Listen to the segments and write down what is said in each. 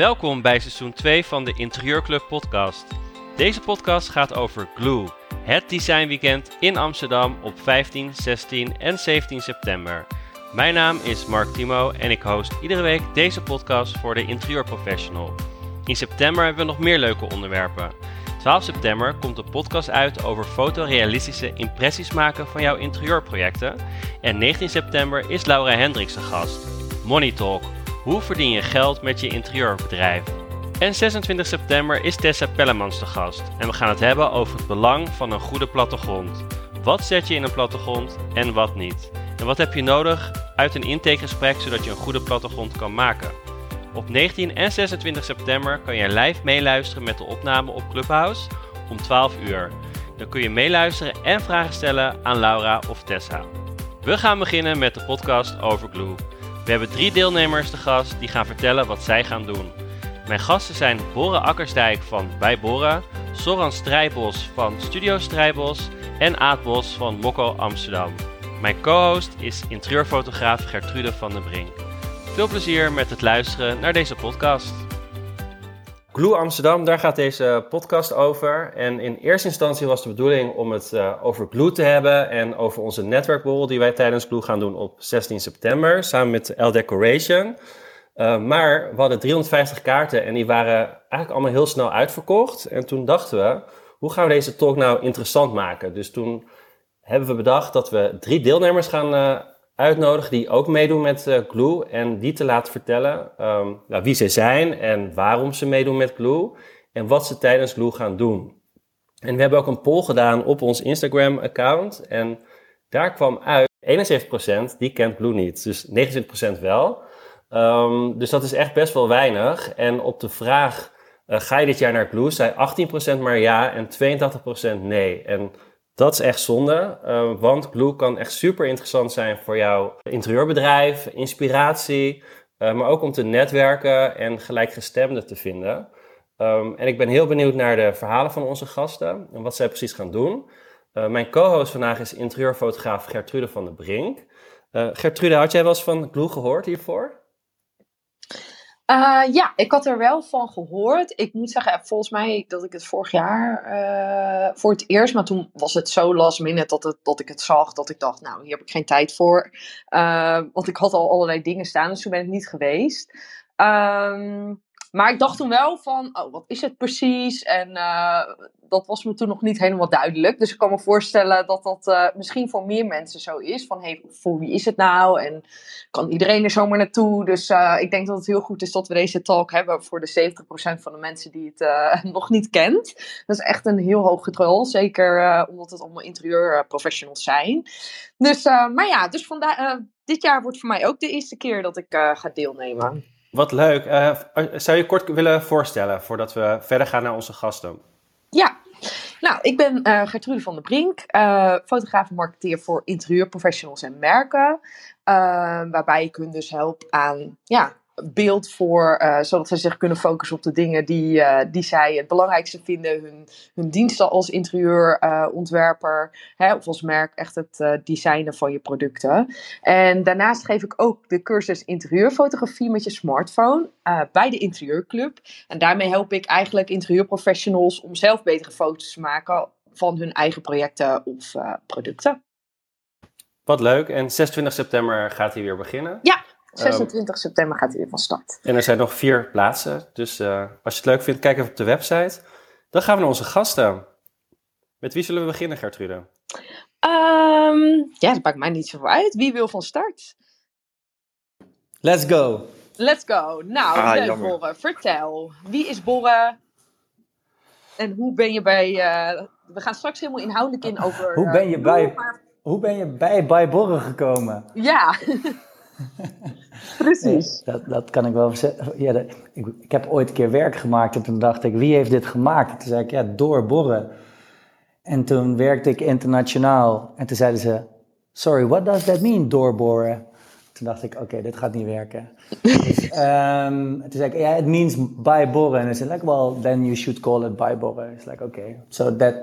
Welkom bij seizoen 2 van de Interieurclub podcast. Deze podcast gaat over Glue, het designweekend in Amsterdam op 15, 16 en 17 september. Mijn naam is Mark Timo en ik host iedere week deze podcast voor de interieurprofessional. In september hebben we nog meer leuke onderwerpen. 12 september komt de podcast uit over fotorealistische impressies maken van jouw interieurprojecten. En 19 september is Laura Hendricks de gast. Money Talk. Hoe verdien je geld met je interieurbedrijf? En 26 september is Tessa Pellemans de gast. En we gaan het hebben over het belang van een goede plattegrond. Wat zet je in een plattegrond en wat niet? En wat heb je nodig uit een intakegesprek zodat je een goede plattegrond kan maken? Op 19 en 26 september kan je live meeluisteren met de opname op Clubhouse om 12 uur. Dan kun je meeluisteren en vragen stellen aan Laura of Tessa. We gaan beginnen met de podcast over Glue. We hebben drie deelnemers te gast die gaan vertellen wat zij gaan doen. Mijn gasten zijn Bora Akkersdijk van Bij Bora, Soran Strijbos van Studio Strijbos en Aad Bos van Mokko Amsterdam. Mijn co-host is interieurfotograaf Gertrude van den Brink. Veel plezier met het luisteren naar deze podcast. Glue Amsterdam, daar gaat deze podcast over. En in eerste instantie was de bedoeling om het uh, over Glue te hebben en over onze netwerkborrel die wij tijdens Glue gaan doen op 16 september samen met L Decoration. Uh, maar we hadden 350 kaarten en die waren eigenlijk allemaal heel snel uitverkocht. En toen dachten we, hoe gaan we deze talk nou interessant maken? Dus toen hebben we bedacht dat we drie deelnemers gaan uh, uitnodigen die ook meedoen met uh, Glue. En die te laten vertellen um, nou, wie ze zijn en waarom ze meedoen met Glue. En wat ze tijdens Glue gaan doen. En we hebben ook een poll gedaan op ons Instagram-account. En daar kwam uit 71% die kent Glue niet. Dus 29% wel. Um, dus dat is echt best wel weinig. En op de vraag, uh, ga je dit jaar naar Glue, zei 18% maar ja en 82% nee. En dat is echt zonde, uh, want Glue kan echt super interessant zijn voor jouw interieurbedrijf, inspiratie, uh, maar ook om te netwerken en gelijkgestemden te vinden. Um, en ik ben heel benieuwd naar de verhalen van onze gasten en wat zij precies gaan doen. Uh, mijn co-host vandaag is interieurfotograaf Gertrude van der Brink. Gertrude, had jij wel eens van Glue gehoord hiervoor? Uh, ja, ik had er wel van gehoord. Ik moet zeggen, volgens mij dat ik het vorig jaar uh, voor het eerst, maar toen was het zo last minute dat, het, dat ik het zag, dat ik dacht, nou, hier heb ik geen tijd voor. Uh, want ik had al allerlei dingen staan, dus toen ben ik niet geweest. Um, maar ik dacht toen wel van, oh, wat is het precies? En uh, dat was me toen nog niet helemaal duidelijk. Dus ik kan me voorstellen dat dat uh, misschien voor meer mensen zo is. Van, hey, voor wie is het nou? En kan iedereen er zomaar naartoe? Dus uh, ik denk dat het heel goed is dat we deze talk hebben voor de 70% van de mensen die het nog niet kent. Dat is echt een heel hoog getal. Zeker omdat het allemaal interieurprofessionals zijn. Dus, maar ja, dus vandaar, dit jaar wordt voor mij ook de eerste keer dat ik ga deelnemen. Wat leuk. Uh, zou je kort willen voorstellen voordat we verder gaan naar onze gasten? Ja, nou, ik ben uh, Gertrude van der Brink, uh, fotograaf en marketeer voor interieurprofessionals en merken. waarbij ik hun dus help aan ja, beeld voor, uh, zodat ze zich kunnen focussen op de dingen die, uh, die zij het belangrijkste vinden. Hun, hun diensten als interieurontwerper uh, of als merk, echt het designen van je producten. En daarnaast geef ik ook de cursus interieurfotografie met je smartphone bij de Interieurclub. En daarmee help ik eigenlijk interieurprofessionals om zelf betere foto's te maken van hun eigen projecten of producten. Wat leuk. En 26 september gaat hij weer beginnen. Ja, 26 um, september gaat hij weer van start. En er zijn nog vier plaatsen. Dus uh, als je het leuk vindt, kijk even op de website. Dan gaan we naar onze gasten. Met wie zullen we beginnen, Gertrude? Um, ja, dat maakt mij niet zo uit. Wie wil van start? Let's go. Let's go. Nou, ah, leuk Borre. Vertel. Wie is Borre? En hoe ben je bij... Uh, we gaan straks helemaal inhoudelijk in over... hoe ben je uh, bij... Hoe ben je bij, bij Borre gekomen? Ja. Precies. dat, dat kan ik wel zeggen. Ja, ik, ik, heb ooit een keer werk gemaakt en toen dacht ik, wie heeft dit gemaakt? En toen zei ik, ja, doorborren. En toen werkte ik internationaal en toen zeiden ze, sorry, what does that mean, doorboren? Toen dacht ik, oké, dit gaat niet werken. dus, um, toen zei ik, yeah, it means bijboren. En ze zei, like, well, then you should call it bijboren. It's like, okay. So that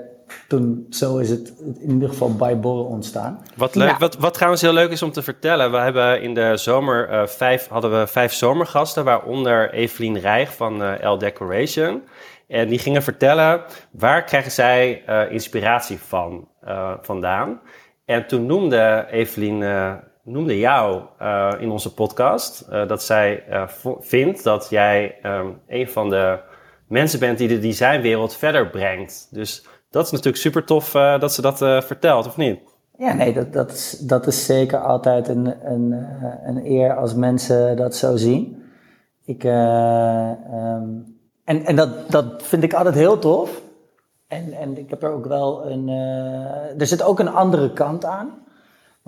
toen, zo is het in ieder geval bij Borrel ontstaan. Wat leuk. Ja. Wat, wat trouwens heel leuk is om te vertellen. We hebben in de zomer eh, vijf, hadden we vijf zomergasten, waaronder Evelien Rijg van eh L Decoration. En die gingen vertellen waar krijgen zij eh, inspiratie van eh, vandaan. En toen noemde Evelien eh, noemde jou eh, in onze podcast eh, dat zij eh, vindt dat jij ehm, een van de mensen bent die de designwereld verder brengt. Dus dat is natuurlijk super tof eh, dat ze dat eh, vertelt, of niet? Ja, nee, dat, dat, is, dat is zeker altijd een, een, eh, een eer als mensen dat zo zien. Ik, eh, ehm, en en dat, dat vind ik altijd heel tof. En, en ik heb er ook wel een. er zit ook een andere kant aan.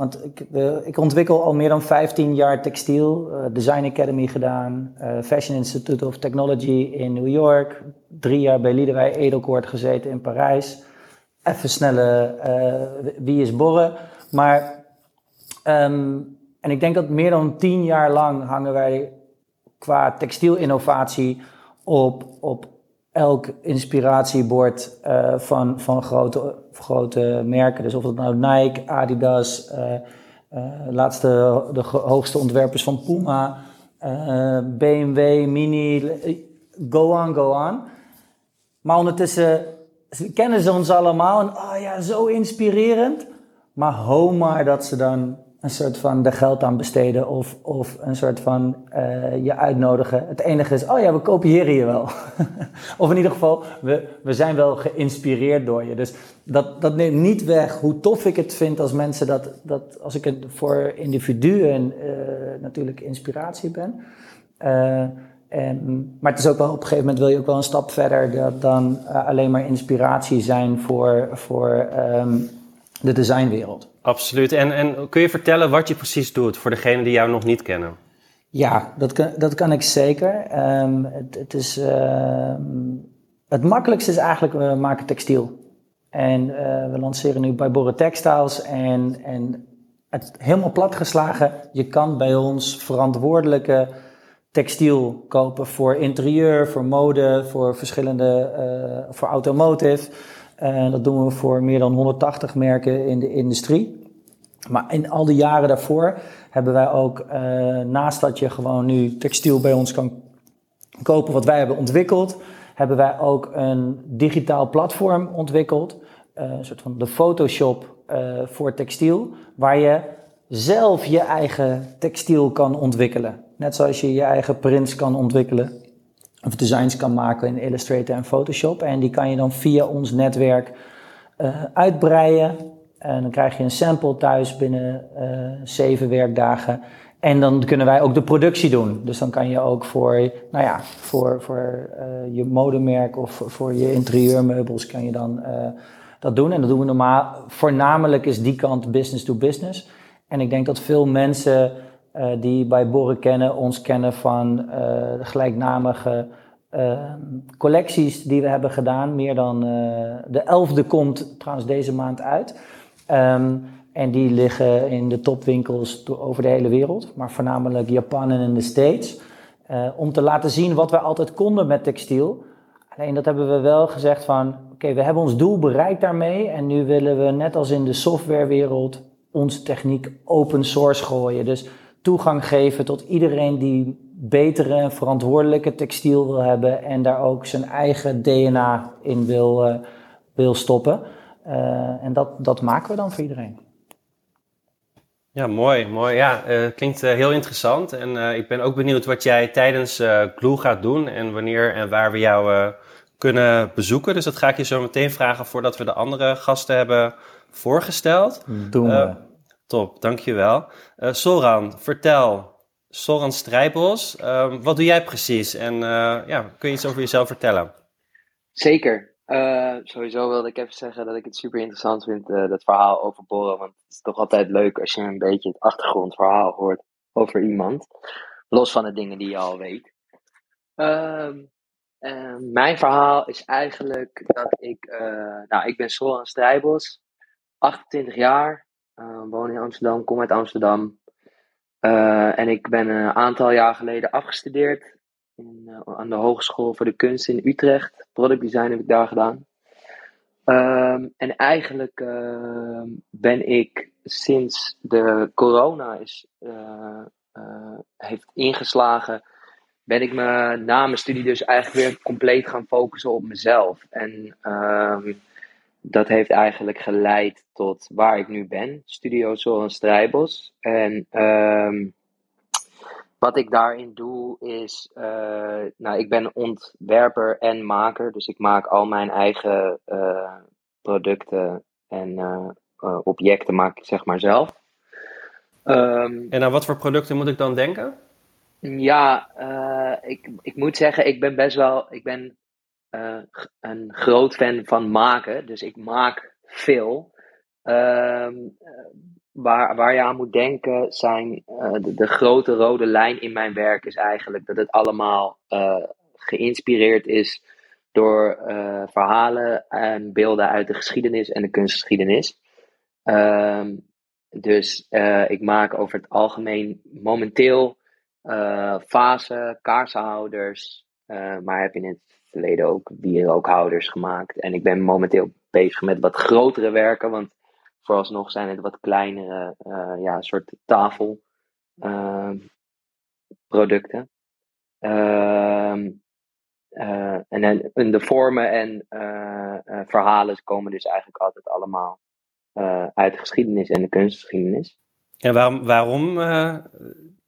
Want ik, ik ontwikkel al meer dan 15 jaar textiel. eh, Design Academy gedaan. eh, Fashion Institute of Technology in New York. Drie jaar bij Liederij Edelkoort gezeten in Parijs. Even snelle eh, wie is borren. Maar, ehm, en ik denk dat meer dan tien jaar lang hangen wij qua textielinnovatie op, op elk inspiratiebord eh, van, van grote, grote merken. Dus of het nou Nike, Adidas, eh eh, laatste, de hoogste ontwerpers van Puma, BMW, Mini, go on, go on. Maar ondertussen kennen ze ons allemaal en oh ja, zo inspirerend. Maar ho maar dat ze dan een soort van er geld aan besteden of, of een soort van eh, je uitnodigen. Het enige is, oh ja, we kopiëren je wel. of in ieder geval, we, we zijn wel geïnspireerd door je. Dus dat, dat neemt niet weg hoe tof ik het vind als mensen dat, dat als ik het voor individuen eh, natuurlijk inspiratie ben. Eh, en, maar het is ook wel op een gegeven moment wil je ook wel een stap verder dan alleen maar inspiratie zijn voor, voor ehm, de designwereld. Absoluut. En, en kun je vertellen wat je precies doet voor degenen die jou nog niet kennen? Ja, dat kan, dat kan ik zeker. Ehm, het, het, is, ehm, het makkelijkste is eigenlijk, we maken textiel. En eh, we lanceren nu bij Borre Textiles en, en het helemaal platgeslagen. Je kan bij ons verantwoordelijke textiel kopen voor interieur, voor mode, voor verschillende, eh, voor automotive. En dat doen we voor meer dan 180 merken in de industrie. Maar in al die jaren daarvoor hebben wij ook, eh, naast dat je gewoon nu textiel bij ons kan kopen wat wij hebben ontwikkeld, hebben wij ook een digitaal platform ontwikkeld. eh, een soort van de Photoshop eh, voor textiel, waar je zelf je eigen textiel kan ontwikkelen. Net zoals je je eigen prints kan ontwikkelen of designs kan maken in Illustrator en Photoshop. En die kan je dan via ons netwerk eh, uitbreiden. En dan krijg je een sample thuis binnen eh, zeven werkdagen. En dan kunnen wij ook de productie doen. Dus dan kan je ook voor, nou ja, voor, voor eh, je modemerk of voor je interieurmeubels kan je dan dat doen. En dat doen we normaal. Voornamelijk is die kant business to business. En ik denk dat veel mensen eh, die bij Borren kennen, ons kennen van eh, gelijknamige eh, collecties die we hebben gedaan. Meer dan eh, de elfde komt trouwens deze maand uit. Ehm, en die liggen in de topwinkels over de hele wereld, maar voornamelijk Japan en in de States. Om te laten zien wat we altijd konden met textiel. Alleen dat hebben we wel gezegd van, oké, we hebben ons doel bereikt daarmee. En nu willen we, net als in de softwarewereld, onze techniek open source gooien. Dus toegang geven tot iedereen die betere en verantwoordelijke textiel wil hebben. En daar ook zijn eigen DNA in wil, eh, wil stoppen. Eh, en dat, dat maken we dan voor iedereen. Ja, mooi, mooi. Ja, eh, klinkt heel interessant. En ik ben ook benieuwd wat jij tijdens Glue gaat doen en wanneer en waar we jou kunnen bezoeken. Dus dat ga ik je zo meteen vragen voordat we de andere gasten hebben voorgesteld. Doen we. Top, dankjewel. Eh Soran, vertel. Soran Strijbos, ehm, wat doe jij precies? En eh, ja, kun je iets over jezelf vertellen? Zeker. Eh, sowieso wilde ik even zeggen dat ik het super interessant vind, dat verhaal over Borrel. Want het is toch altijd leuk als je een beetje het achtergrondverhaal hoort over iemand. Los van de dingen die je al weet. Ehm, eh, mijn verhaal is eigenlijk dat ik, nou, ik ben Soran Strijbos, 28 jaar, woon in Amsterdam, kom uit Amsterdam. Eh, en ik ben een aantal jaar geleden afgestudeerd in, eh, aan de Hogeschool voor de Kunst in Utrecht. Product design heb ik daar gedaan. Ehm, en eigenlijk ehm, ben ik sinds de corona is, eh, eh, heeft ingeslagen, ben ik me na mijn studie dus eigenlijk weer compleet gaan focussen op mezelf. En ehm, dat heeft eigenlijk geleid tot waar ik nu ben, Studio en Strijbos. En wat ik daarin doe is, uh, nou, ik ben ontwerper en maker, dus ik maak al mijn eigen uh, producten en uh, objecten maak ik zeg maar zelf. Um, en aan wat voor producten moet ik dan denken? Ja, ik, ik moet zeggen, ik ben best wel, ik ben een groot fan van maken, dus ik maak veel. Ehm, waar, waar je aan moet denken zijn uh, de, grote rode lijn in mijn werk is eigenlijk dat het allemaal geïnspireerd is door verhalen en beelden uit de geschiedenis en de kunstgeschiedenis. Ehm, dus ik maak over het algemeen momenteel vazen, kaarsenhouders, maar heb in het verleden ook wierookhouders gemaakt. En ik ben momenteel bezig met wat grotere werken, want Vooralsnog zijn het wat kleinere, uh, ja, soort tafelproducten. Ehm, uh, en, en de vormen en uh, verhalen komen dus eigenlijk altijd allemaal uit de geschiedenis en de kunstgeschiedenis. En waarom, waarom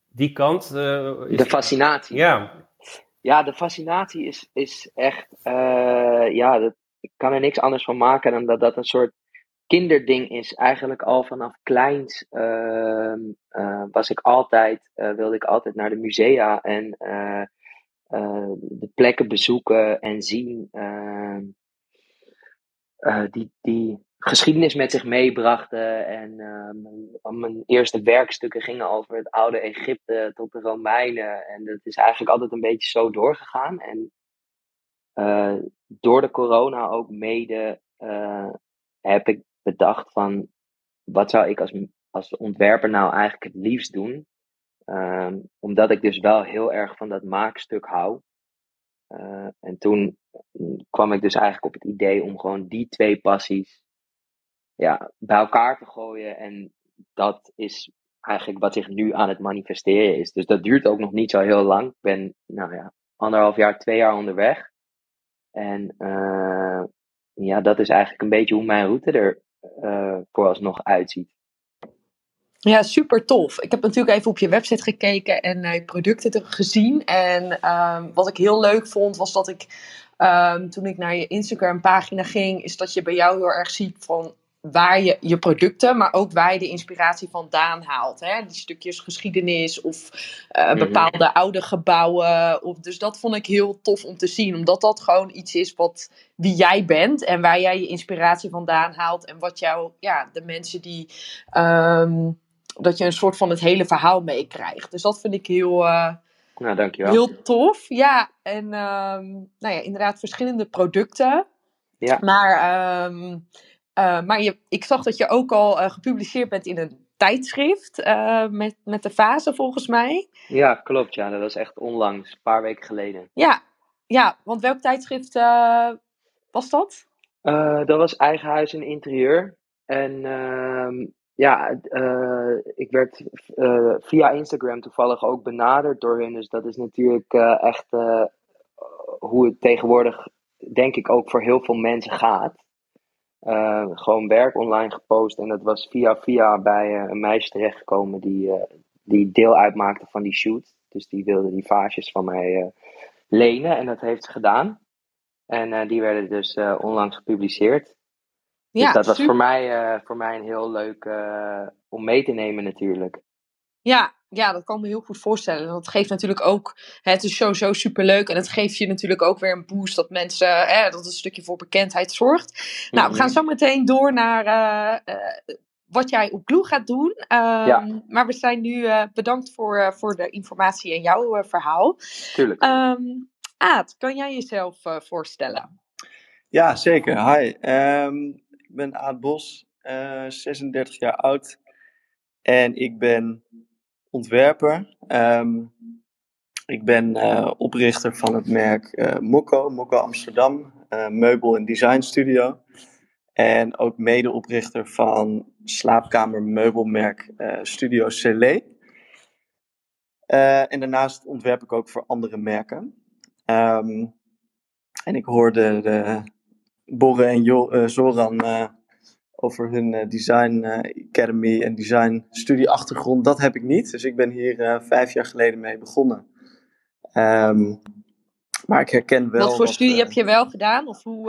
die kant? De fascinatie. Ja. Ja, de fascinatie is, is echt, ja, dat, ik kan er niks anders van maken dan dat dat een soort kinderding is. Eigenlijk al vanaf kleins uh, uh, was ik altijd, uh, wilde ik altijd naar de musea en eh, de plekken bezoeken en zien ehm, die, die geschiedenis met zich meebrachten. En ehm, mijn eerste werkstukken gingen over het oude Egypte tot de Romeinen. En dat is eigenlijk altijd een beetje zo doorgegaan. En door de corona ook mede heb ik bedacht van wat zou ik als, als ontwerper nou eigenlijk het liefst doen. Ehm, omdat ik dus wel heel erg van dat maakstuk hou. Uh, en toen kwam ik dus eigenlijk op het idee om gewoon die twee passies ja, bij elkaar te gooien. En dat is eigenlijk wat zich nu aan het manifesteren is. Dus dat duurt ook nog niet zo heel lang. Ik ben, nou ja, anderhalf jaar, twee jaar onderweg. En uh, ja, dat is eigenlijk een beetje hoe mijn route er uh, vooralsnog uitziet. Ja, super tof. Ik heb natuurlijk even op je website gekeken en uh, je producten gezien. En um, wat ik heel leuk vond, was dat ik um, toen ik naar je Instagram pagina ging, is dat je bij jou heel erg ziet van waar je je producten, maar ook waar je de inspiratie vandaan haalt. Hè? Die stukjes geschiedenis of uh, bepaalde oude gebouwen. Of, dus dat vond ik heel tof om te zien, omdat dat gewoon iets is wat wie jij bent en waar jij je inspiratie vandaan haalt en wat jou, ja, de mensen die. Um, dat je een soort van het hele verhaal meekrijgt. Dus dat vind ik heel. Uh, nou, dankjewel. Heel tof, ja. En um, nou ja, inderdaad, verschillende producten. Ja. Maar um, uh, maar je, ik zag dat je ook al uh, gepubliceerd bent in een tijdschrift uh, met, met de fase volgens mij. Ja, klopt. Ja, dat was echt onlangs, een paar weken geleden. Ja, ja want welk tijdschrift was dat? dat was Eigen Huis en Interieur. En ehm, ja, ik werd via Instagram toevallig ook benaderd door hun. Dus dat is natuurlijk echt hoe het tegenwoordig, denk ik, ook voor heel veel mensen gaat. Uh, gewoon werk online gepost. En dat was via via bij uh, een meisje terechtgekomen die, uh, die deel uitmaakte van die shoot. Dus die wilde die vaasjes van mij lenen en dat heeft ze gedaan. En die werden dus onlangs gepubliceerd. Dus ja, dus dat was voor mij, voor mij een heel leuk om mee te nemen natuurlijk. Ja, ja, dat kan me heel goed voorstellen. Dat geeft natuurlijk ook, het is sowieso superleuk. En het geeft je natuurlijk ook weer een boost dat mensen, hè, dat een stukje voor bekendheid zorgt. Nou, we gaan zo meteen door naar uh, uh, wat jij op Glue gaat doen. Um, ja. Maar we zijn nu uh, bedankt voor, voor de informatie en jouw verhaal. Tuurlijk. Um, Aad, kan jij jezelf voorstellen? Ja, zeker. Hi, um, ik ben Aad Bos, 36 jaar oud. En ik ben ontwerper. Um, ik ben uh, oprichter van het merk uh, Mokko, Mokko Amsterdam, uh, meubel- en design studio. En ook medeoprichter van slaapkamermeubelmerk uh, Studio Celé. En daarnaast ontwerp ik ook voor andere merken. Um, en ik hoorde de Borre en jo Zoran over hun design academy en design studieachtergrond. Dat heb ik niet. Dus ik ben hier vijf jaar geleden mee begonnen. Um, maar ik herken wel. Wat voor studie heb je wel gedaan? Of hoe,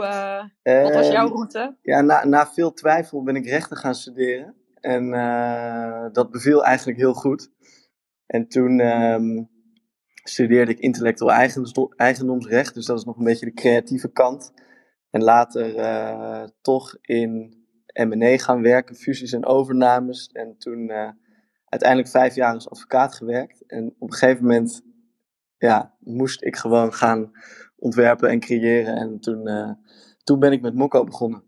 wat was jouw route? Ja, na, na veel twijfel ben ik rechten gaan studeren. En dat beviel eigenlijk heel goed. En toen um, studeerde ik intellectueel eigendomsrecht, dus dat is nog een beetje de creatieve kant. En later toch in M&A gaan werken, fusies en overnames. En toen uh, uiteindelijk vijf jaar als advocaat gewerkt. En op een gegeven moment ja, moest ik gewoon gaan ontwerpen en creëren. En toen, uh, toen ben ik met Mokko begonnen.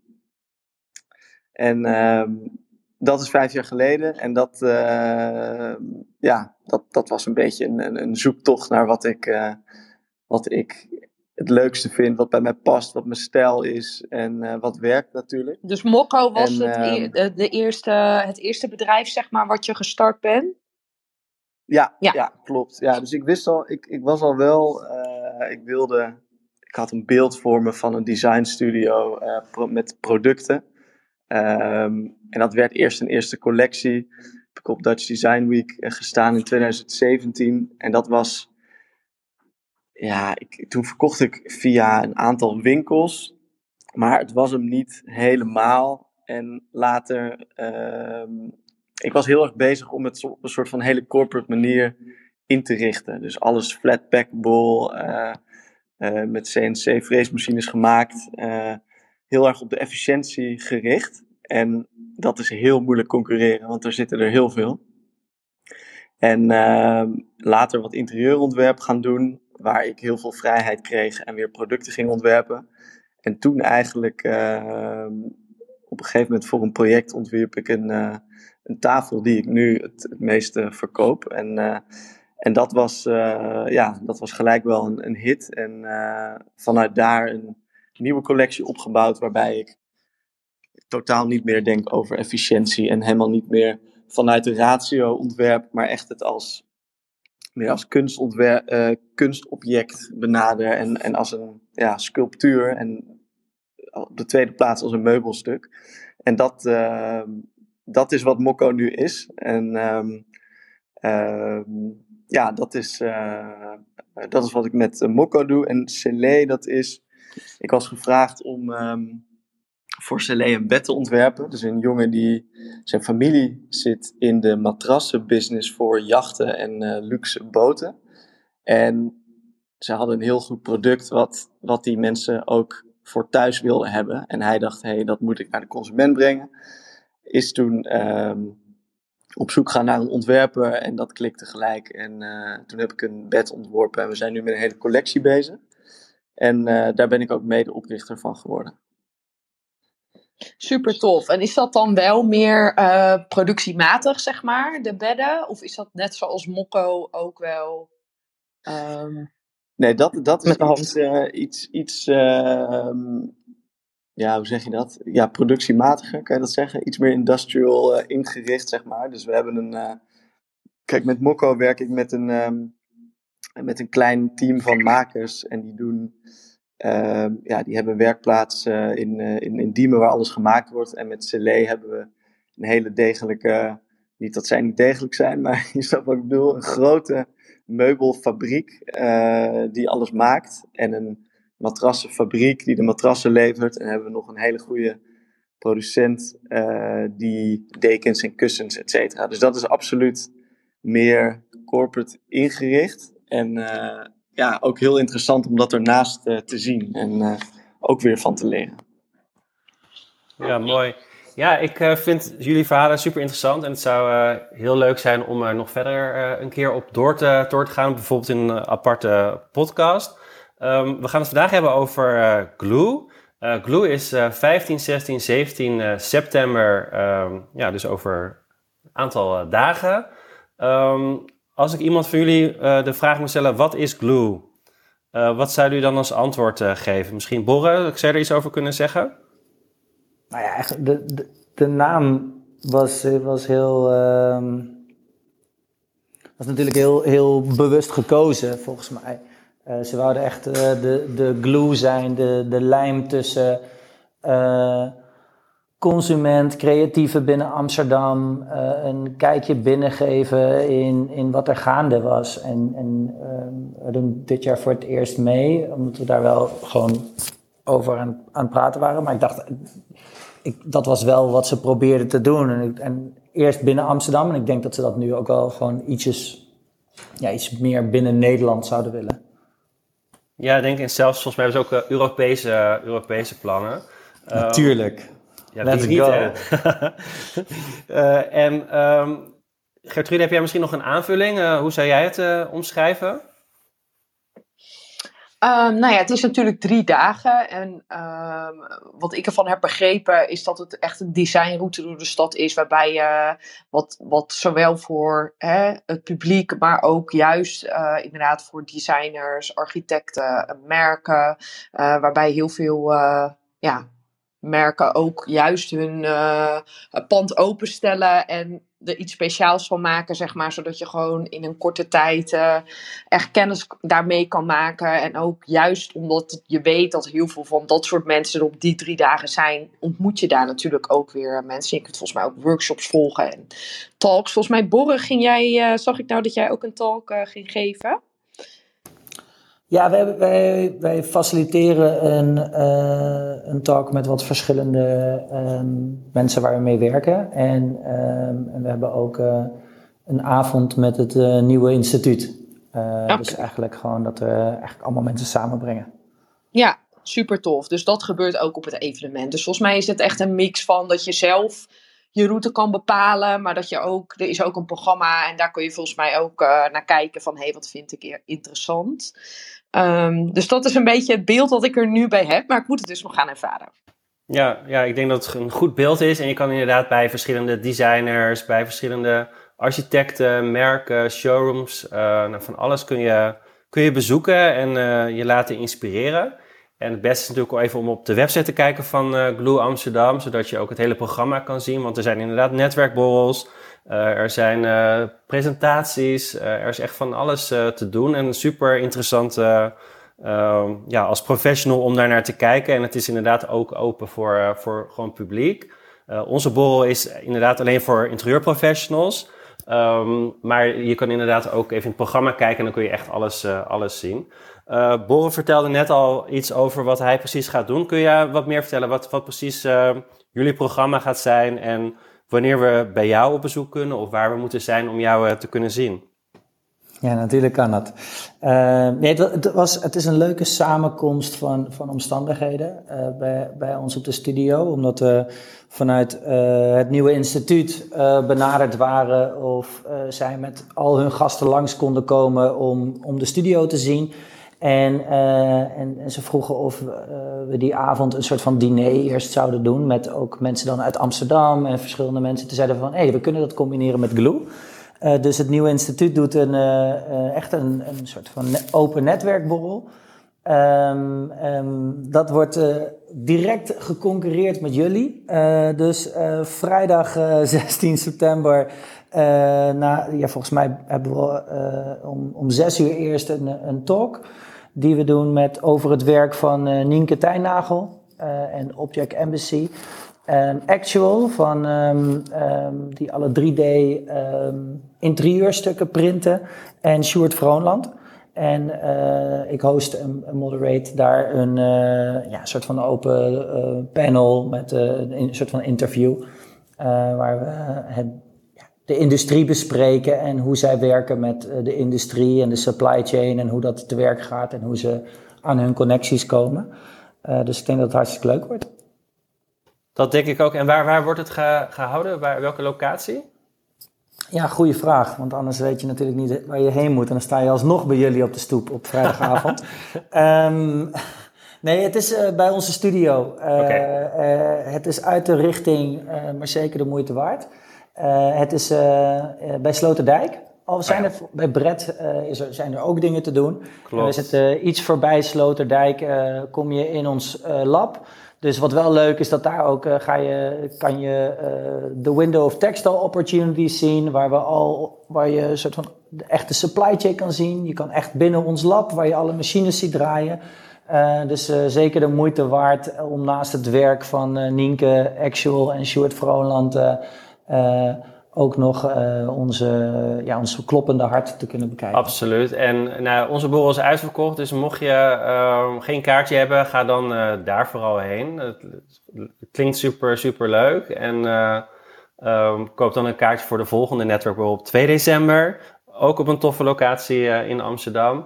En um, dat is vijf jaar geleden. En dat, uh, ja, dat, dat was een beetje een, een zoektocht naar wat ik, wat ik het leukste vind, wat bij mij past, wat mijn stijl is en uh, wat werkt natuurlijk. Dus Mokko was en, het, e de, eerste, het eerste bedrijf, zeg maar, wat je gestart bent? Ja, ja. ja klopt. Ja, dus ik wist al, ik, ik was al wel, ik wilde, ik had een beeld voor me van een design studio pro met producten. Um, en dat werd eerst een eerste collectie. Heb ik op Dutch Design Week eh, gestaan in 2017. En dat was. Ja, ik, toen verkocht ik via een aantal winkels. Maar het was hem niet helemaal. En later. Uh, ik was heel erg bezig om het op een soort van hele corporate manier in te richten. Dus alles flat packable. Uh, uh, met CNC freesmachines gemaakt. Uh, heel erg op de efficiëntie gericht. En dat is heel moeilijk concurreren, want er zitten er heel veel. En uh, later wat interieurontwerp gaan doen, waar ik heel veel vrijheid kreeg en weer producten ging ontwerpen. En toen eigenlijk uh, op een gegeven moment voor een project ontwierp ik een, uh, een tafel die ik nu het, meeste verkoop. En, uh, en dat, was, ja, dat was gelijk wel een, een hit. En vanuit daar een nieuwe collectie opgebouwd waarbij ik totaal niet meer denk over efficiëntie en helemaal niet meer vanuit de ratio ontwerp, maar echt het als meer als kunstontwerp, uh, kunstobject benader en, en als een ja, sculptuur en op de tweede plaats als een meubelstuk. En dat, uh, dat is wat Mokko nu is. En um, uh, ja, dat is, eh, dat is wat ik met Mokko doe. En Celé, dat is, ik was gevraagd om voor een bed te ontwerpen. Dus een jongen die, zijn familie zit in de matrassenbusiness voor jachten en uh, luxe boten. En ze hadden een heel goed product wat, wat die mensen ook voor thuis wilden hebben. En hij dacht, hé, hey, dat moet ik naar de consument brengen. Is toen um, op zoek gaan naar een ontwerper en dat klikte gelijk. En uh, toen heb ik een bed ontworpen en we zijn nu met een hele collectie bezig. En uh, daar ben ik ook mede oprichter van geworden. Super tof. En is dat dan wel meer uh, productiematig, zeg maar, de bedden? Of is dat net zoals Mokko ook wel. Um, nee, dat, dat is iets, uh, iets, iets uh, ja, hoe zeg je dat? Ja, productiematiger, kan je dat zeggen? Iets meer industrial ingericht, zeg maar. Dus we hebben een. kijk, met Mokko werk ik met een, um, met een klein team van makers en die doen. Uh, ja, die hebben een werkplaats uh, in, uh, in, in Diemen waar alles gemaakt wordt. En met Celé hebben we een hele degelijke, niet dat zij niet degelijk zijn, maar je snapt wat ik bedoel, een grote meubelfabriek eh, die alles maakt. En een matrassenfabriek die de matrassen levert. En hebben we nog een hele goede producent die dekens en kussens, et cetera. Dus dat is absoluut meer corporate ingericht. En ja, ook heel interessant om dat ernaast uh, te zien en uh, ook weer van te leren. Ja, mooi. Ja, ik uh, vind jullie verhalen super interessant en het zou heel leuk zijn om er nog verder een keer op door te, door te gaan, bijvoorbeeld in een aparte podcast. Um, we gaan het vandaag hebben over Glue. Glue is 15, 16, 17 september, um, ja, dus over een aantal dagen. Um, als ik iemand van jullie uh, de vraag moet stellen, wat is glue? Uh, wat zou u dan als antwoord uh, geven? Misschien Borre, zou je er iets over kunnen zeggen? nou ja, de, de, de naam was, was heel. ehm, was natuurlijk heel, heel bewust gekozen, volgens mij. Eh, ze wouden echt eh, de, de glue zijn, de, de lijm tussen eh, consument, creatieve binnen Amsterdam, eh, een kijkje binnengeven in, in wat er gaande was. En, en ehm, we doen dit jaar voor het eerst mee, omdat we daar wel gewoon over aan, aan het praten waren. Maar ik dacht, ik, dat was wel wat ze probeerden te doen. En, en eerst binnen Amsterdam, en ik denk dat ze dat nu ook wel gewoon ietsjes, ja, iets meer binnen Nederland zouden willen. Ja, ik denk en zelfs volgens mij hebben ze ook eh, Europese, Europese plannen. Eh, Natuurlijk. Ja, Let's go. Eh, en ehm Gertrude, heb jij misschien nog een aanvulling? Eh, hoe zou jij het eh, omschrijven? Ehm, nou ja, het is natuurlijk drie dagen. En ehm, wat ik ervan heb begrepen is dat het echt een designroute door de stad is. Waarbij je wat, wat zowel voor hè, het publiek, maar ook juist eh, inderdaad voor designers, architecten, merken. eh, waarbij heel veel eh, ja, merken ook juist hun eh, pand openstellen en er iets speciaals van maken, zeg maar. Zodat je gewoon in een korte tijd eh, echt kennis daarmee kan maken. En ook juist omdat je weet dat heel veel van dat soort mensen er op die drie dagen zijn, ontmoet je daar natuurlijk ook weer mensen. Je kunt volgens mij ook workshops volgen en talks. Volgens mij, Borre, ging jij, eh, zag ik nou dat jij ook een talk ging geven? Ja, wij, wij, wij faciliteren een, eh, een talk met wat verschillende ehm, mensen waar we mee werken. En, ehm, en we hebben ook eh, een avond met het eh, nieuwe instituut. Dus eigenlijk gewoon dat we eigenlijk allemaal mensen samenbrengen. Ja, super tof. Dus dat gebeurt ook op het evenement. Dus volgens mij is het echt een mix van dat je zelf je route kan bepalen, maar dat je ook, er is ook een programma en daar kun je volgens mij ook eh, naar kijken van, hé, hey, wat vind ik hier interessant. Ehm, dus dat is een beetje het beeld dat ik er nu bij heb, maar ik moet het dus nog gaan ervaren. Ja, ja, ik denk dat het een goed beeld is. En je kan inderdaad bij verschillende designers, bij verschillende architecten, merken, showrooms, eh, nou, van alles kun je, kun je bezoeken en eh, je laten inspireren. En het beste is natuurlijk al even om op de website te kijken van eh, Glue Amsterdam, zodat je ook het hele programma kan zien. Want er zijn inderdaad netwerkborrels, eh, er zijn eh, presentaties, er is echt van alles te doen. En super interessant eh, ehm, ja, als professional om daar naar te kijken. En het is inderdaad ook open voor, voor gewoon publiek. Onze borrel is inderdaad alleen voor interieurprofessionals. Ehm, maar je kan inderdaad ook even in het programma kijken en dan kun je echt alles, alles zien. Eh Borre vertelde net al iets over wat hij precies gaat doen. Kun je wat meer vertellen wat, wat precies eh, jullie programma gaat zijn en wanneer we bij jou op bezoek kunnen of waar we moeten zijn om jou eh, te kunnen zien? Ja, natuurlijk kan dat. Nee, het, het, was, het is een leuke samenkomst van, van omstandigheden bij, bij ons op de studio. Omdat we vanuit het nieuwe instituut benaderd waren of zij met al hun gasten langs konden komen om, om de studio te zien. En, eh, en, en ze vroegen of eh, we die avond een soort van diner eerst zouden doen. Met ook mensen dan uit Amsterdam en verschillende mensen. Te zeiden van, hé, hey, we kunnen dat combineren met Glue. Eh, dus het nieuwe instituut doet een, echt een, een soort van open netwerkborrel. Ehm, ehm, dat wordt direct geconcurreerd met jullie. Dus vrijdag eh, 16 september, eh, na, ja, volgens mij hebben we eh, om, om zes uur eerst een, een talk. Die we doen met, over het werk van eh, Nienke Tijnagel en Object Embassy. Ehm, Actual, van, ehm, ehm, die alle 3D ehm, interieurstukken printen. En Sjoerd Vroonland. En ik host en en moderate daar een ja, soort van open panel met een, soort van interview. waar we het, de industrie bespreken en hoe zij werken met eh, de industrie en de supply chain en hoe dat te werk gaat en hoe ze aan hun connecties komen. Eh, dus ik denk dat het hartstikke leuk wordt. Dat denk ik ook. En waar, waar wordt het ge- gehouden? Waar, welke locatie? Ja, goede vraag. Want anders weet je natuurlijk niet waar je heen moet. En dan sta je alsnog bij jullie op de stoep op vrijdagavond. Ehm, nee, het is eh, bij onze studio. Eh, het is uit de richting, maar zeker de moeite waard. Eh, het is eh, eh, bij Sloterdijk. Al zijn Ah, er bij Brett is er, zijn er ook dingen te doen. Klopt. We zitten iets voorbij Sloterdijk. kom je in ons lab. Dus wat wel leuk is, dat daar ook ga je, kan je de window of textile opportunities zien, waar, we al, waar je een soort van de echte supply chain kan zien. Je kan echt binnen ons lab, waar je alle machines ziet draaien. dus zeker de moeite waard om naast het werk van Nienke, Actual en Stuart Vroonland ook nog uh, onze, ja, onze kloppende hart te kunnen bekijken. Absoluut. En nou, onze borrel is uitverkocht, dus mocht je uh, geen kaartje hebben, ga dan uh, daar vooral heen. Het, klinkt super, super leuk. En um, koop dan een kaartje voor de volgende netwerkborrel op 2 december. Ook op een toffe locatie in Amsterdam.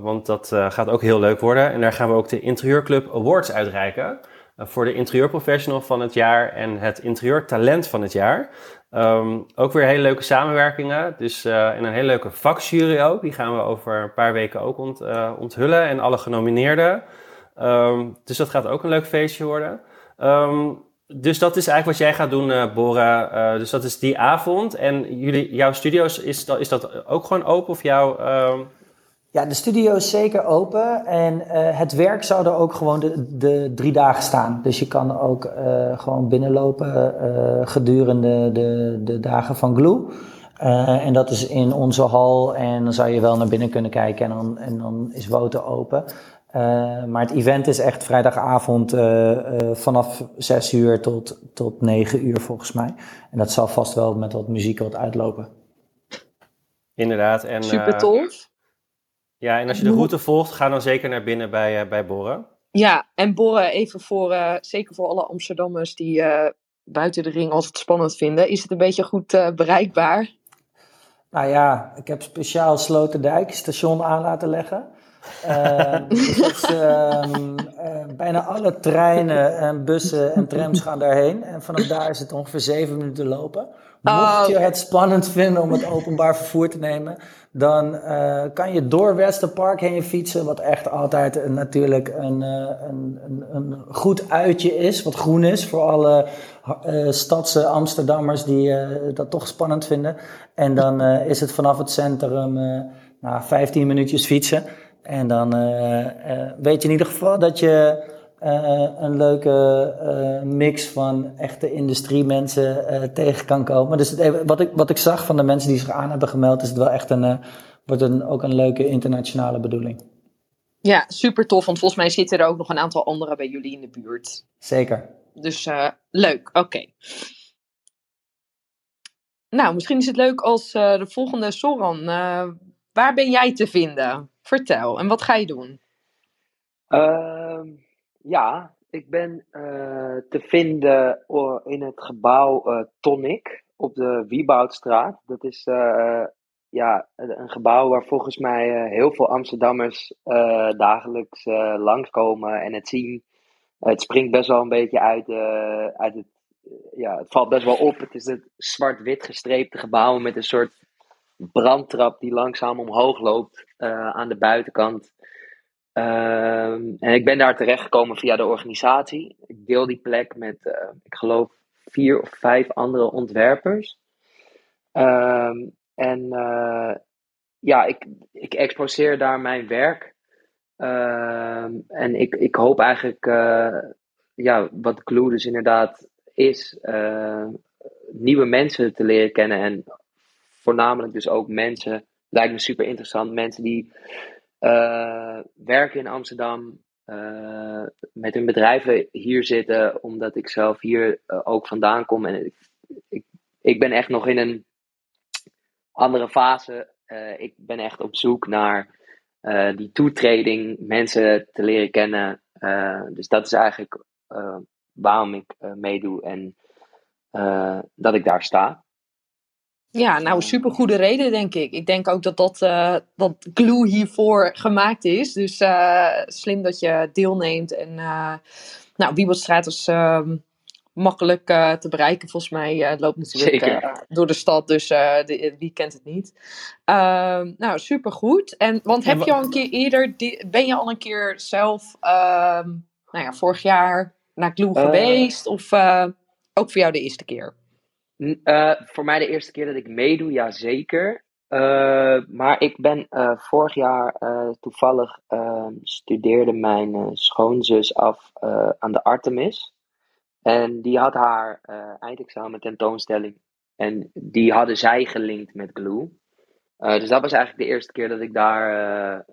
want dat gaat ook heel leuk worden. En daar gaan we ook de Interieurclub Awards uitreiken. Voor de interieurprofessional van het jaar en het interieurtalent van het jaar. Um, ook weer hele leuke samenwerkingen. Dus uh, en een hele leuke vakjury ook. Die gaan we over een paar weken ook ont, uh, onthullen. En alle genomineerden. Um, dus dat gaat ook een leuk feestje worden. Um, dus dat is eigenlijk wat jij gaat doen, Bora. dus dat is die avond. En jullie, jouw studio's, is dat, is dat ook gewoon open? Of jouw ja, de studio is zeker open en uh, het werk zou er ook gewoon de, de drie dagen staan. Dus je kan ook uh, gewoon binnenlopen uh, gedurende de, de dagen van Glue. en dat is in onze hal en dan zou je wel naar binnen kunnen kijken en dan, en dan is Woten open. maar het event is echt vrijdagavond vanaf 6 uur tot, tot 9 uur volgens mij. En dat zal vast wel met wat muziek wat uitlopen. Inderdaad. En, Super tof. Ja, en als je de route volgt, ga dan zeker naar binnen bij, uh, bij Borren. Ja, en Borren even voor, uh, zeker voor alle Amsterdammers die uh, buiten de ring als het spannend vinden. Is het een beetje goed bereikbaar? Nou ja, ik heb speciaal Sloterdijk station aan laten leggen. dus dat is, ehm, bijna alle treinen en bussen en trams gaan daarheen. En vanaf daar is het ongeveer zeven minuten lopen. Mocht oh, je het spannend vinden om het openbaar vervoer te nemen, dan uh, kan je door Westerpark heen fietsen, wat echt altijd een, natuurlijk een, uh, een, een, een, goed uitje is, wat groen is voor alle uh, stadse Amsterdammers die dat toch spannend vinden. En dan is het vanaf het centrum nou, 15 minuutjes fietsen. En dan weet je in ieder geval dat je uh, een leuke mix van echte industriemensen uh, tegen kan komen. Dus het, wat, ik, wat ik zag van de mensen die zich aan hebben gemeld, is het wel echt een, wordt een, ook een leuke internationale bedoeling. Ja, super tof, want volgens mij zitten er ook nog een aantal anderen bij jullie in de buurt. Zeker. Dus leuk, oké. Nou, misschien is het leuk als de volgende Soran. Waar ben jij te vinden? Vertel, en wat ga je doen? Ehm, ja, ik ben uh, te vinden in het gebouw uh, Tonic op de Wieboudstraat. Dat is uh, ja, een gebouw waar volgens mij heel veel Amsterdammers dagelijks langskomen en het zien. het springt best wel een beetje uit, uit het. Ja, het valt best wel op. Het is het zwart-wit gestreepte gebouw met een soort brandtrap die langzaam omhoog loopt aan de buitenkant. Ehm, en ik ben daar terechtgekomen via de organisatie. Ik deel die plek met, uh, ik geloof, vier of vijf andere ontwerpers. Um, en uh, ja, ik, ik exposeer daar mijn werk. Um, en ik, ik hoop eigenlijk, ja, wat Glue dus inderdaad is, nieuwe mensen te leren kennen. En voornamelijk dus ook mensen, lijkt me super interessant, mensen die uh, werken in Amsterdam, uh, met hun bedrijven hier zitten, omdat ik zelf hier uh, ook vandaan kom. En ik, ik, ik, ben echt nog in een andere fase. ik ben echt op zoek naar die toetreding, mensen te leren kennen. dus dat is eigenlijk waarom ik meedoe en dat ik daar sta. Ja, nou, super goede reden, denk ik. Ik denk ook dat dat, uh, dat glue hiervoor gemaakt is. Dus uh, slim dat je deelneemt. En uh, nou, Wiebelstraat is ehm, makkelijk te bereiken, volgens mij. het loopt natuurlijk door de stad, dus de, wie kent het niet. Ehm, nou, super goed. En, want heb je al een keer eerder, ben je al een keer zelf, ehm, nou ja, vorig jaar naar glue geweest? Of ook voor jou de eerste keer? Uh, voor mij de eerste keer dat ik meedoe, ja zeker. Uh, maar ik ben uh, vorig jaar toevallig ehm, studeerde mijn schoonzus af aan de Artemis. En die had haar eindexamen tentoonstelling. En die hadden zij gelinkt met Glue. dus dat was eigenlijk de eerste keer dat ik daar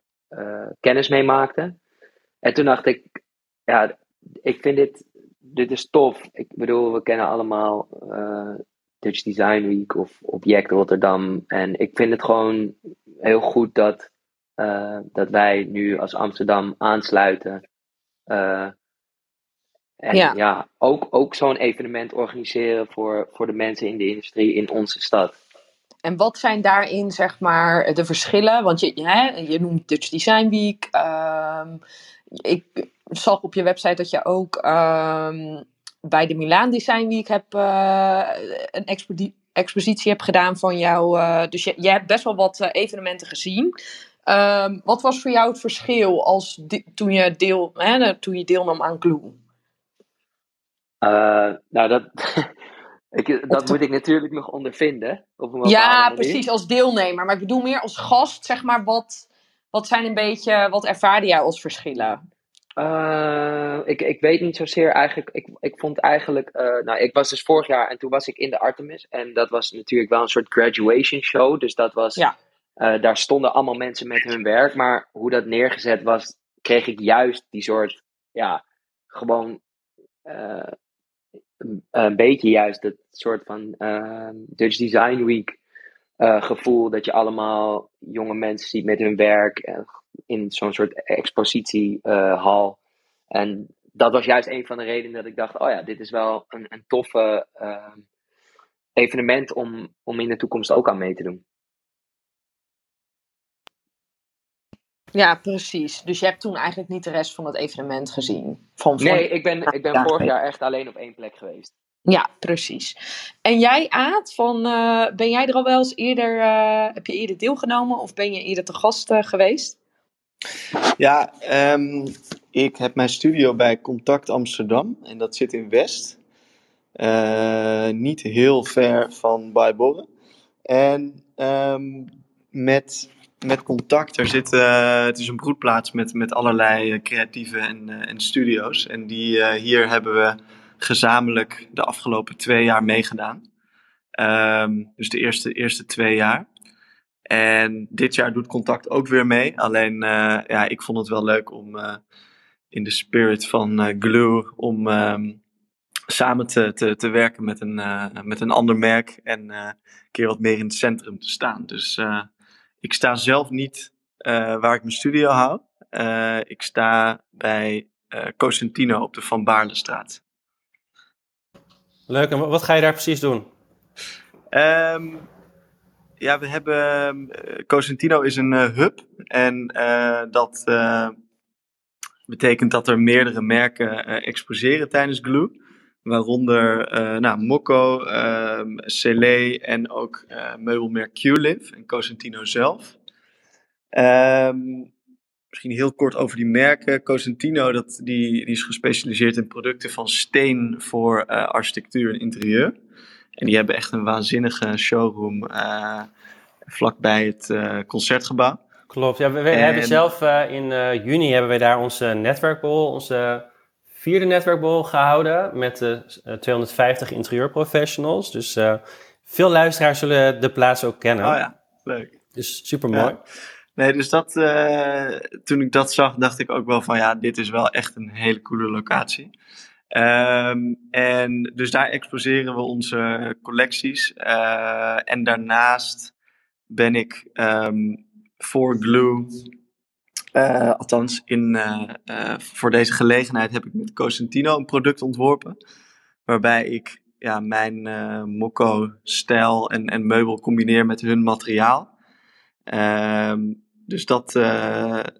kennis mee maakte. En toen dacht ik, ja, ik vind dit, dit is tof. Ik bedoel, we kennen allemaal Dutch Design Week of Object Rotterdam. En ik vind het gewoon heel goed dat, uh, dat wij nu als Amsterdam aansluiten. Uh, en ja, ja ook, ook zo'n evenement organiseren voor, voor de mensen in de industrie in onze stad. En wat zijn daarin, zeg maar, de verschillen? Want je, hè, je noemt Dutch Design Week. Um, ik zag op je website dat je ook um, bij de Milaan Design Week heb, uh, een expositie heb gedaan van jou. Uh, dus je, je hebt best wel wat uh, evenementen gezien. Um, wat was voor jou het verschil als toen, je deel, hè, toen je deelnam aan Glue? nou, dat, ik, dat moet ik natuurlijk nog ondervinden. Op ja, precies, als deelnemer. Maar ik bedoel meer als gast, zeg maar, wat, wat zijn een beetje, wat ervaarde jij als verschillen? Uh, ik, ik weet niet zozeer eigenlijk. Ik, ik vond eigenlijk. Uh, nou, ik was dus vorig jaar en toen was ik in de Artemis. En dat was natuurlijk wel een soort graduation show. Dus dat was. Ja. Uh, daar stonden allemaal mensen met hun werk. Maar hoe dat neergezet was, kreeg ik juist die soort. Ja, gewoon. een beetje juist het soort van Dutch Design Week gevoel. Dat je allemaal jonge mensen ziet met hun werk in zo'n soort expositiehal. en dat was juist een van de redenen dat ik dacht: oh ja, dit is wel een, een toffe uh, evenement om, om in de toekomst ook aan mee te doen. Ja, precies. Dus je hebt toen eigenlijk niet de rest van het evenement gezien? Van nee, ik ben, ik ben vorig jaar echt alleen op één plek geweest. Ja, precies. En jij, Aad, van, uh, ben jij er al wel eens eerder, uh, heb je eerder deelgenomen of ben je eerder te gast uh, geweest? Ja, um, ik heb mijn studio bij Contact Amsterdam en dat zit in West. Niet heel ver van Bijborren. En um, met, met Contact, er zit, het is een broedplaats met, met allerlei creatieve en, en studio's. En die, hier hebben we gezamenlijk de afgelopen twee jaar meegedaan. Um, dus de eerste, eerste twee jaar. En dit jaar doet Contact ook weer mee. Alleen, uh, ja, ik vond het wel leuk om uh, in de spirit van uh, Glue, om um, samen te, te, te werken met een, met een ander merk en een keer wat meer in het centrum te staan. Dus ik sta zelf niet waar ik mijn studio hou. ik sta bij Cosentino op de Van Baarlestraat. Leuk, en wat ga je daar precies doen? Um, ja, we hebben. Uh, Cosentino is een uh, hub. En uh, dat betekent dat er meerdere merken exposeren tijdens Glue. Waaronder nou, Mokko, ehm, Cele en ook meubelmerk Q-Live en Cosentino zelf. Um, misschien heel kort over die merken. Cosentino dat, die, die is gespecialiseerd in producten van steen voor architectuur en interieur. En die hebben echt een waanzinnige showroom uh, vlakbij het uh, concertgebouw. Klopt. Ja, we, hebben zelf in juni hebben we daar onze netwerkbol, onze vierde netwerkbol gehouden met de 250 interieurprofessionals. Dus veel luisteraars zullen de plaats ook kennen. Oh ja, leuk. Dus super mooi. Ja. Nee, dus dat, toen ik dat zag, dacht ik ook wel van ja, dit is wel echt een hele coole locatie. Um, en dus daar exposeren we onze collecties. Uh, en daarnaast ben ik um, voor Glue, uh, althans in, voor deze gelegenheid heb ik met Cosentino een product ontworpen. Waarbij ik ja, mijn Mokko-stijl en, en meubel combineer met hun materiaal. Um, dus dat,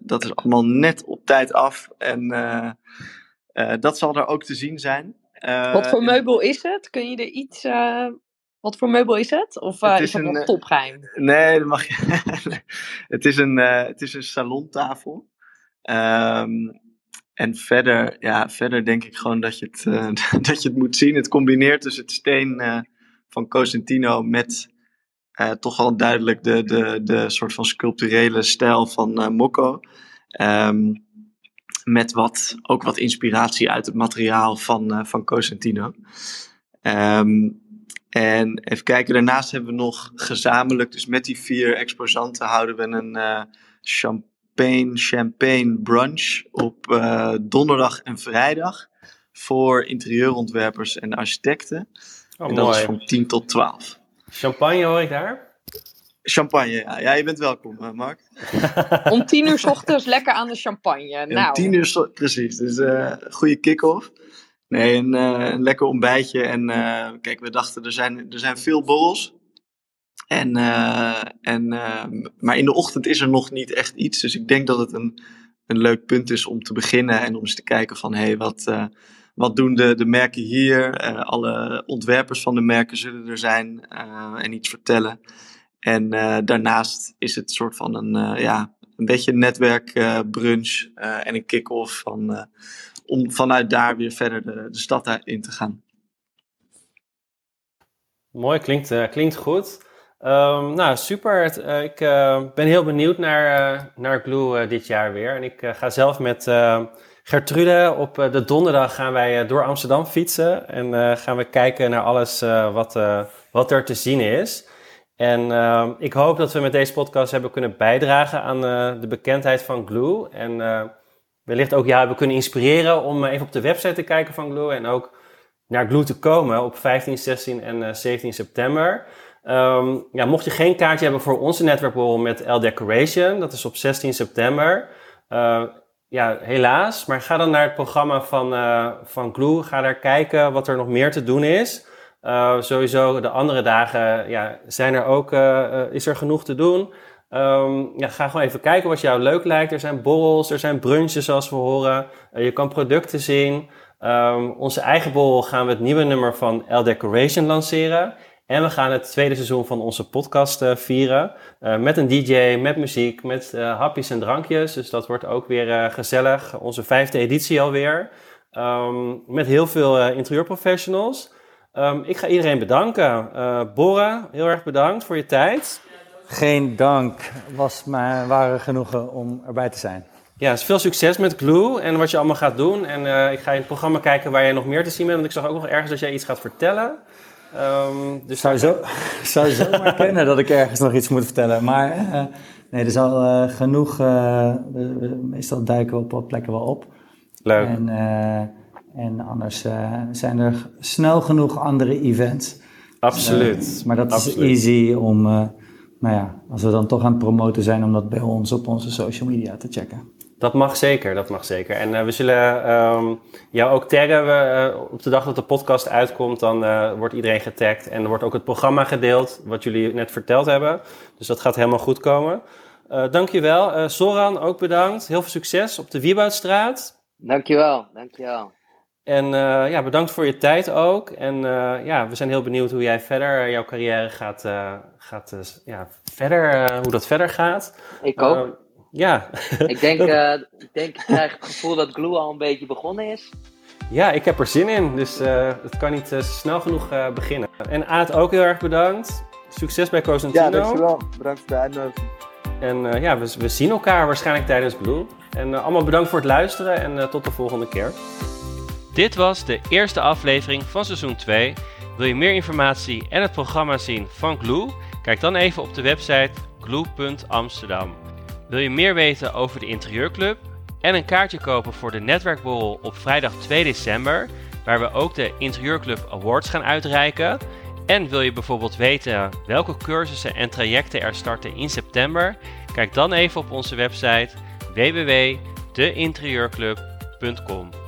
dat is allemaal net op tijd af. En uh, dat zal er ook te zien zijn. Wat voor meubel is het? Kun je er iets. Wat voor meubel is het? Of het is, is het een, nog topgeheim? Nee, dat mag je. het, is een, het is een salontafel. Um, en verder, ja, verder denk ik gewoon dat je het, dat je het moet zien. Het combineert dus het steen van Cosentino met Uh, toch wel duidelijk de, de, de soort van sculpturele stijl van uh, Mokko. Um, met wat, ook wat inspiratie uit het materiaal van, uh, van Cosentino. Um, en even kijken, daarnaast hebben we nog gezamenlijk, dus met die vier exposanten houden we een champagne, champagne brunch op donderdag en vrijdag voor interieurontwerpers en architecten. Oh, en dat mooi. is van 10 tot 12. Champagne hoor ik daar? Champagne, ja. ja. je bent welkom, eh, Mark. Om tien uur s ochtends lekker aan de champagne. Nou. Om tien uur, precies. Dus uh, goede kick-off. Nee, een, uh, een, lekker ontbijtje. En uh, kijk, we dachten, er zijn, er zijn veel borrels. En, en, maar in de ochtend is er nog niet echt iets. Dus ik denk dat het een, een leuk punt is om te beginnen. En om eens te kijken van, hé, hey, wat wat doen de, de merken hier? Uh, alle ontwerpers van de merken zullen er zijn uh, en iets vertellen. En uh, daarnaast is het soort van een, ja, een beetje een netwerkbrunch en een kick-off van, om vanuit daar weer verder de, de stad in te gaan. Mooi, klinkt, klinkt goed. Um, nou, super. ik ben heel benieuwd naar, naar Glue dit jaar weer. En ik ga zelf met Gertrude, op eh, de donderdag gaan wij eh, door Amsterdam fietsen en uh, gaan we kijken naar alles wat, wat er te zien is. En ehm, ik hoop dat we met deze podcast hebben kunnen bijdragen aan de bekendheid van Glue. En wellicht ook jou hebben kunnen inspireren om even op de website te kijken van Glue en ook naar Glue te komen op 15, 16 en 17 september. Um, ja, mocht je geen kaartje hebben voor onze netwerkborrel met L Decoration, dat is op 16 september ja, helaas. Maar ga dan naar het programma van, uh, van Glue. Ga daar kijken wat er nog meer te doen is. Uh, sowieso de andere dagen ja, zijn er ook, uh, is er genoeg te doen. Um, ja, ga gewoon even kijken wat jou leuk lijkt. Er zijn borrels, er zijn brunches zoals we horen. je kan producten zien. Um, onze eigen borrel gaan we het nieuwe nummer van L Decoration lanceren. En we gaan het tweede seizoen van onze podcast uh, vieren. Uh, met een DJ, met muziek, met uh, hapjes en drankjes. Dus dat wordt ook weer gezellig. Onze vijfde editie alweer. Um, met heel veel interieurprofessionals. Um, ik ga iedereen bedanken. Bora, heel erg bedankt voor je tijd. Geen dank. Was mijn ware genoegen om erbij te zijn. Ja, dus veel succes met Glue en wat je allemaal gaat doen. En ik ga in het programma kijken waar jij nog meer te zien bent. Want ik zag ook nog ergens dat jij iets gaat vertellen. Um, dus zou, zo, zou zo maar kennen dat ik ergens nog iets moet vertellen. Maar uh, nee, er is al uh, genoeg. Uh, meestal duiken we op wat plekken wel op. Leuk. En, en anders zijn er snel genoeg andere events. Absoluut. maar dat is easy om, nou ja, als we dan toch aan het promoten zijn, om dat bij ons op onze social media te checken. Dat mag zeker, dat mag zeker. En uh, we zullen um, jou ook taggen. We, uh, op de dag dat de podcast uitkomt, dan uh, wordt iedereen getagd. En er wordt ook het programma gedeeld, wat jullie net verteld hebben. Dus dat gaat helemaal goed komen. dankjewel. Soran, ook bedankt. Heel veel succes op de Wieboudstraat. Dankjewel, dankjewel. En ja, bedankt voor je tijd ook. En ja, we zijn heel benieuwd hoe jij verder, jouw carrière gaat, gaat ja, verder, hoe dat verder gaat. Ik ook. Ja. Ik denk, uh, ik denk, ik krijg het gevoel dat Glue al een beetje begonnen is. Ja, ik heb er zin in, dus uh, het kan niet uh, snel genoeg beginnen. En Aad ook heel erg bedankt. Succes bij Cosentino. Ja, dankjewel. Bedankt voor de uitnodiging. En ja, we, we, zien elkaar waarschijnlijk tijdens Blue. En allemaal bedankt voor het luisteren en tot de volgende keer. Dit was de eerste aflevering van seizoen 2. Wil je meer informatie en het programma zien van Glue? Kijk dan even op de website glue.amsterdam. Wil je meer weten over de Interieurclub en een kaartje kopen voor de netwerkborrel op vrijdag 2 december, waar we ook de Interieurclub Awards gaan uitreiken? En wil je bijvoorbeeld weten welke cursussen en trajecten er starten in september? Kijk dan even op onze website www.deinterieurclub.com.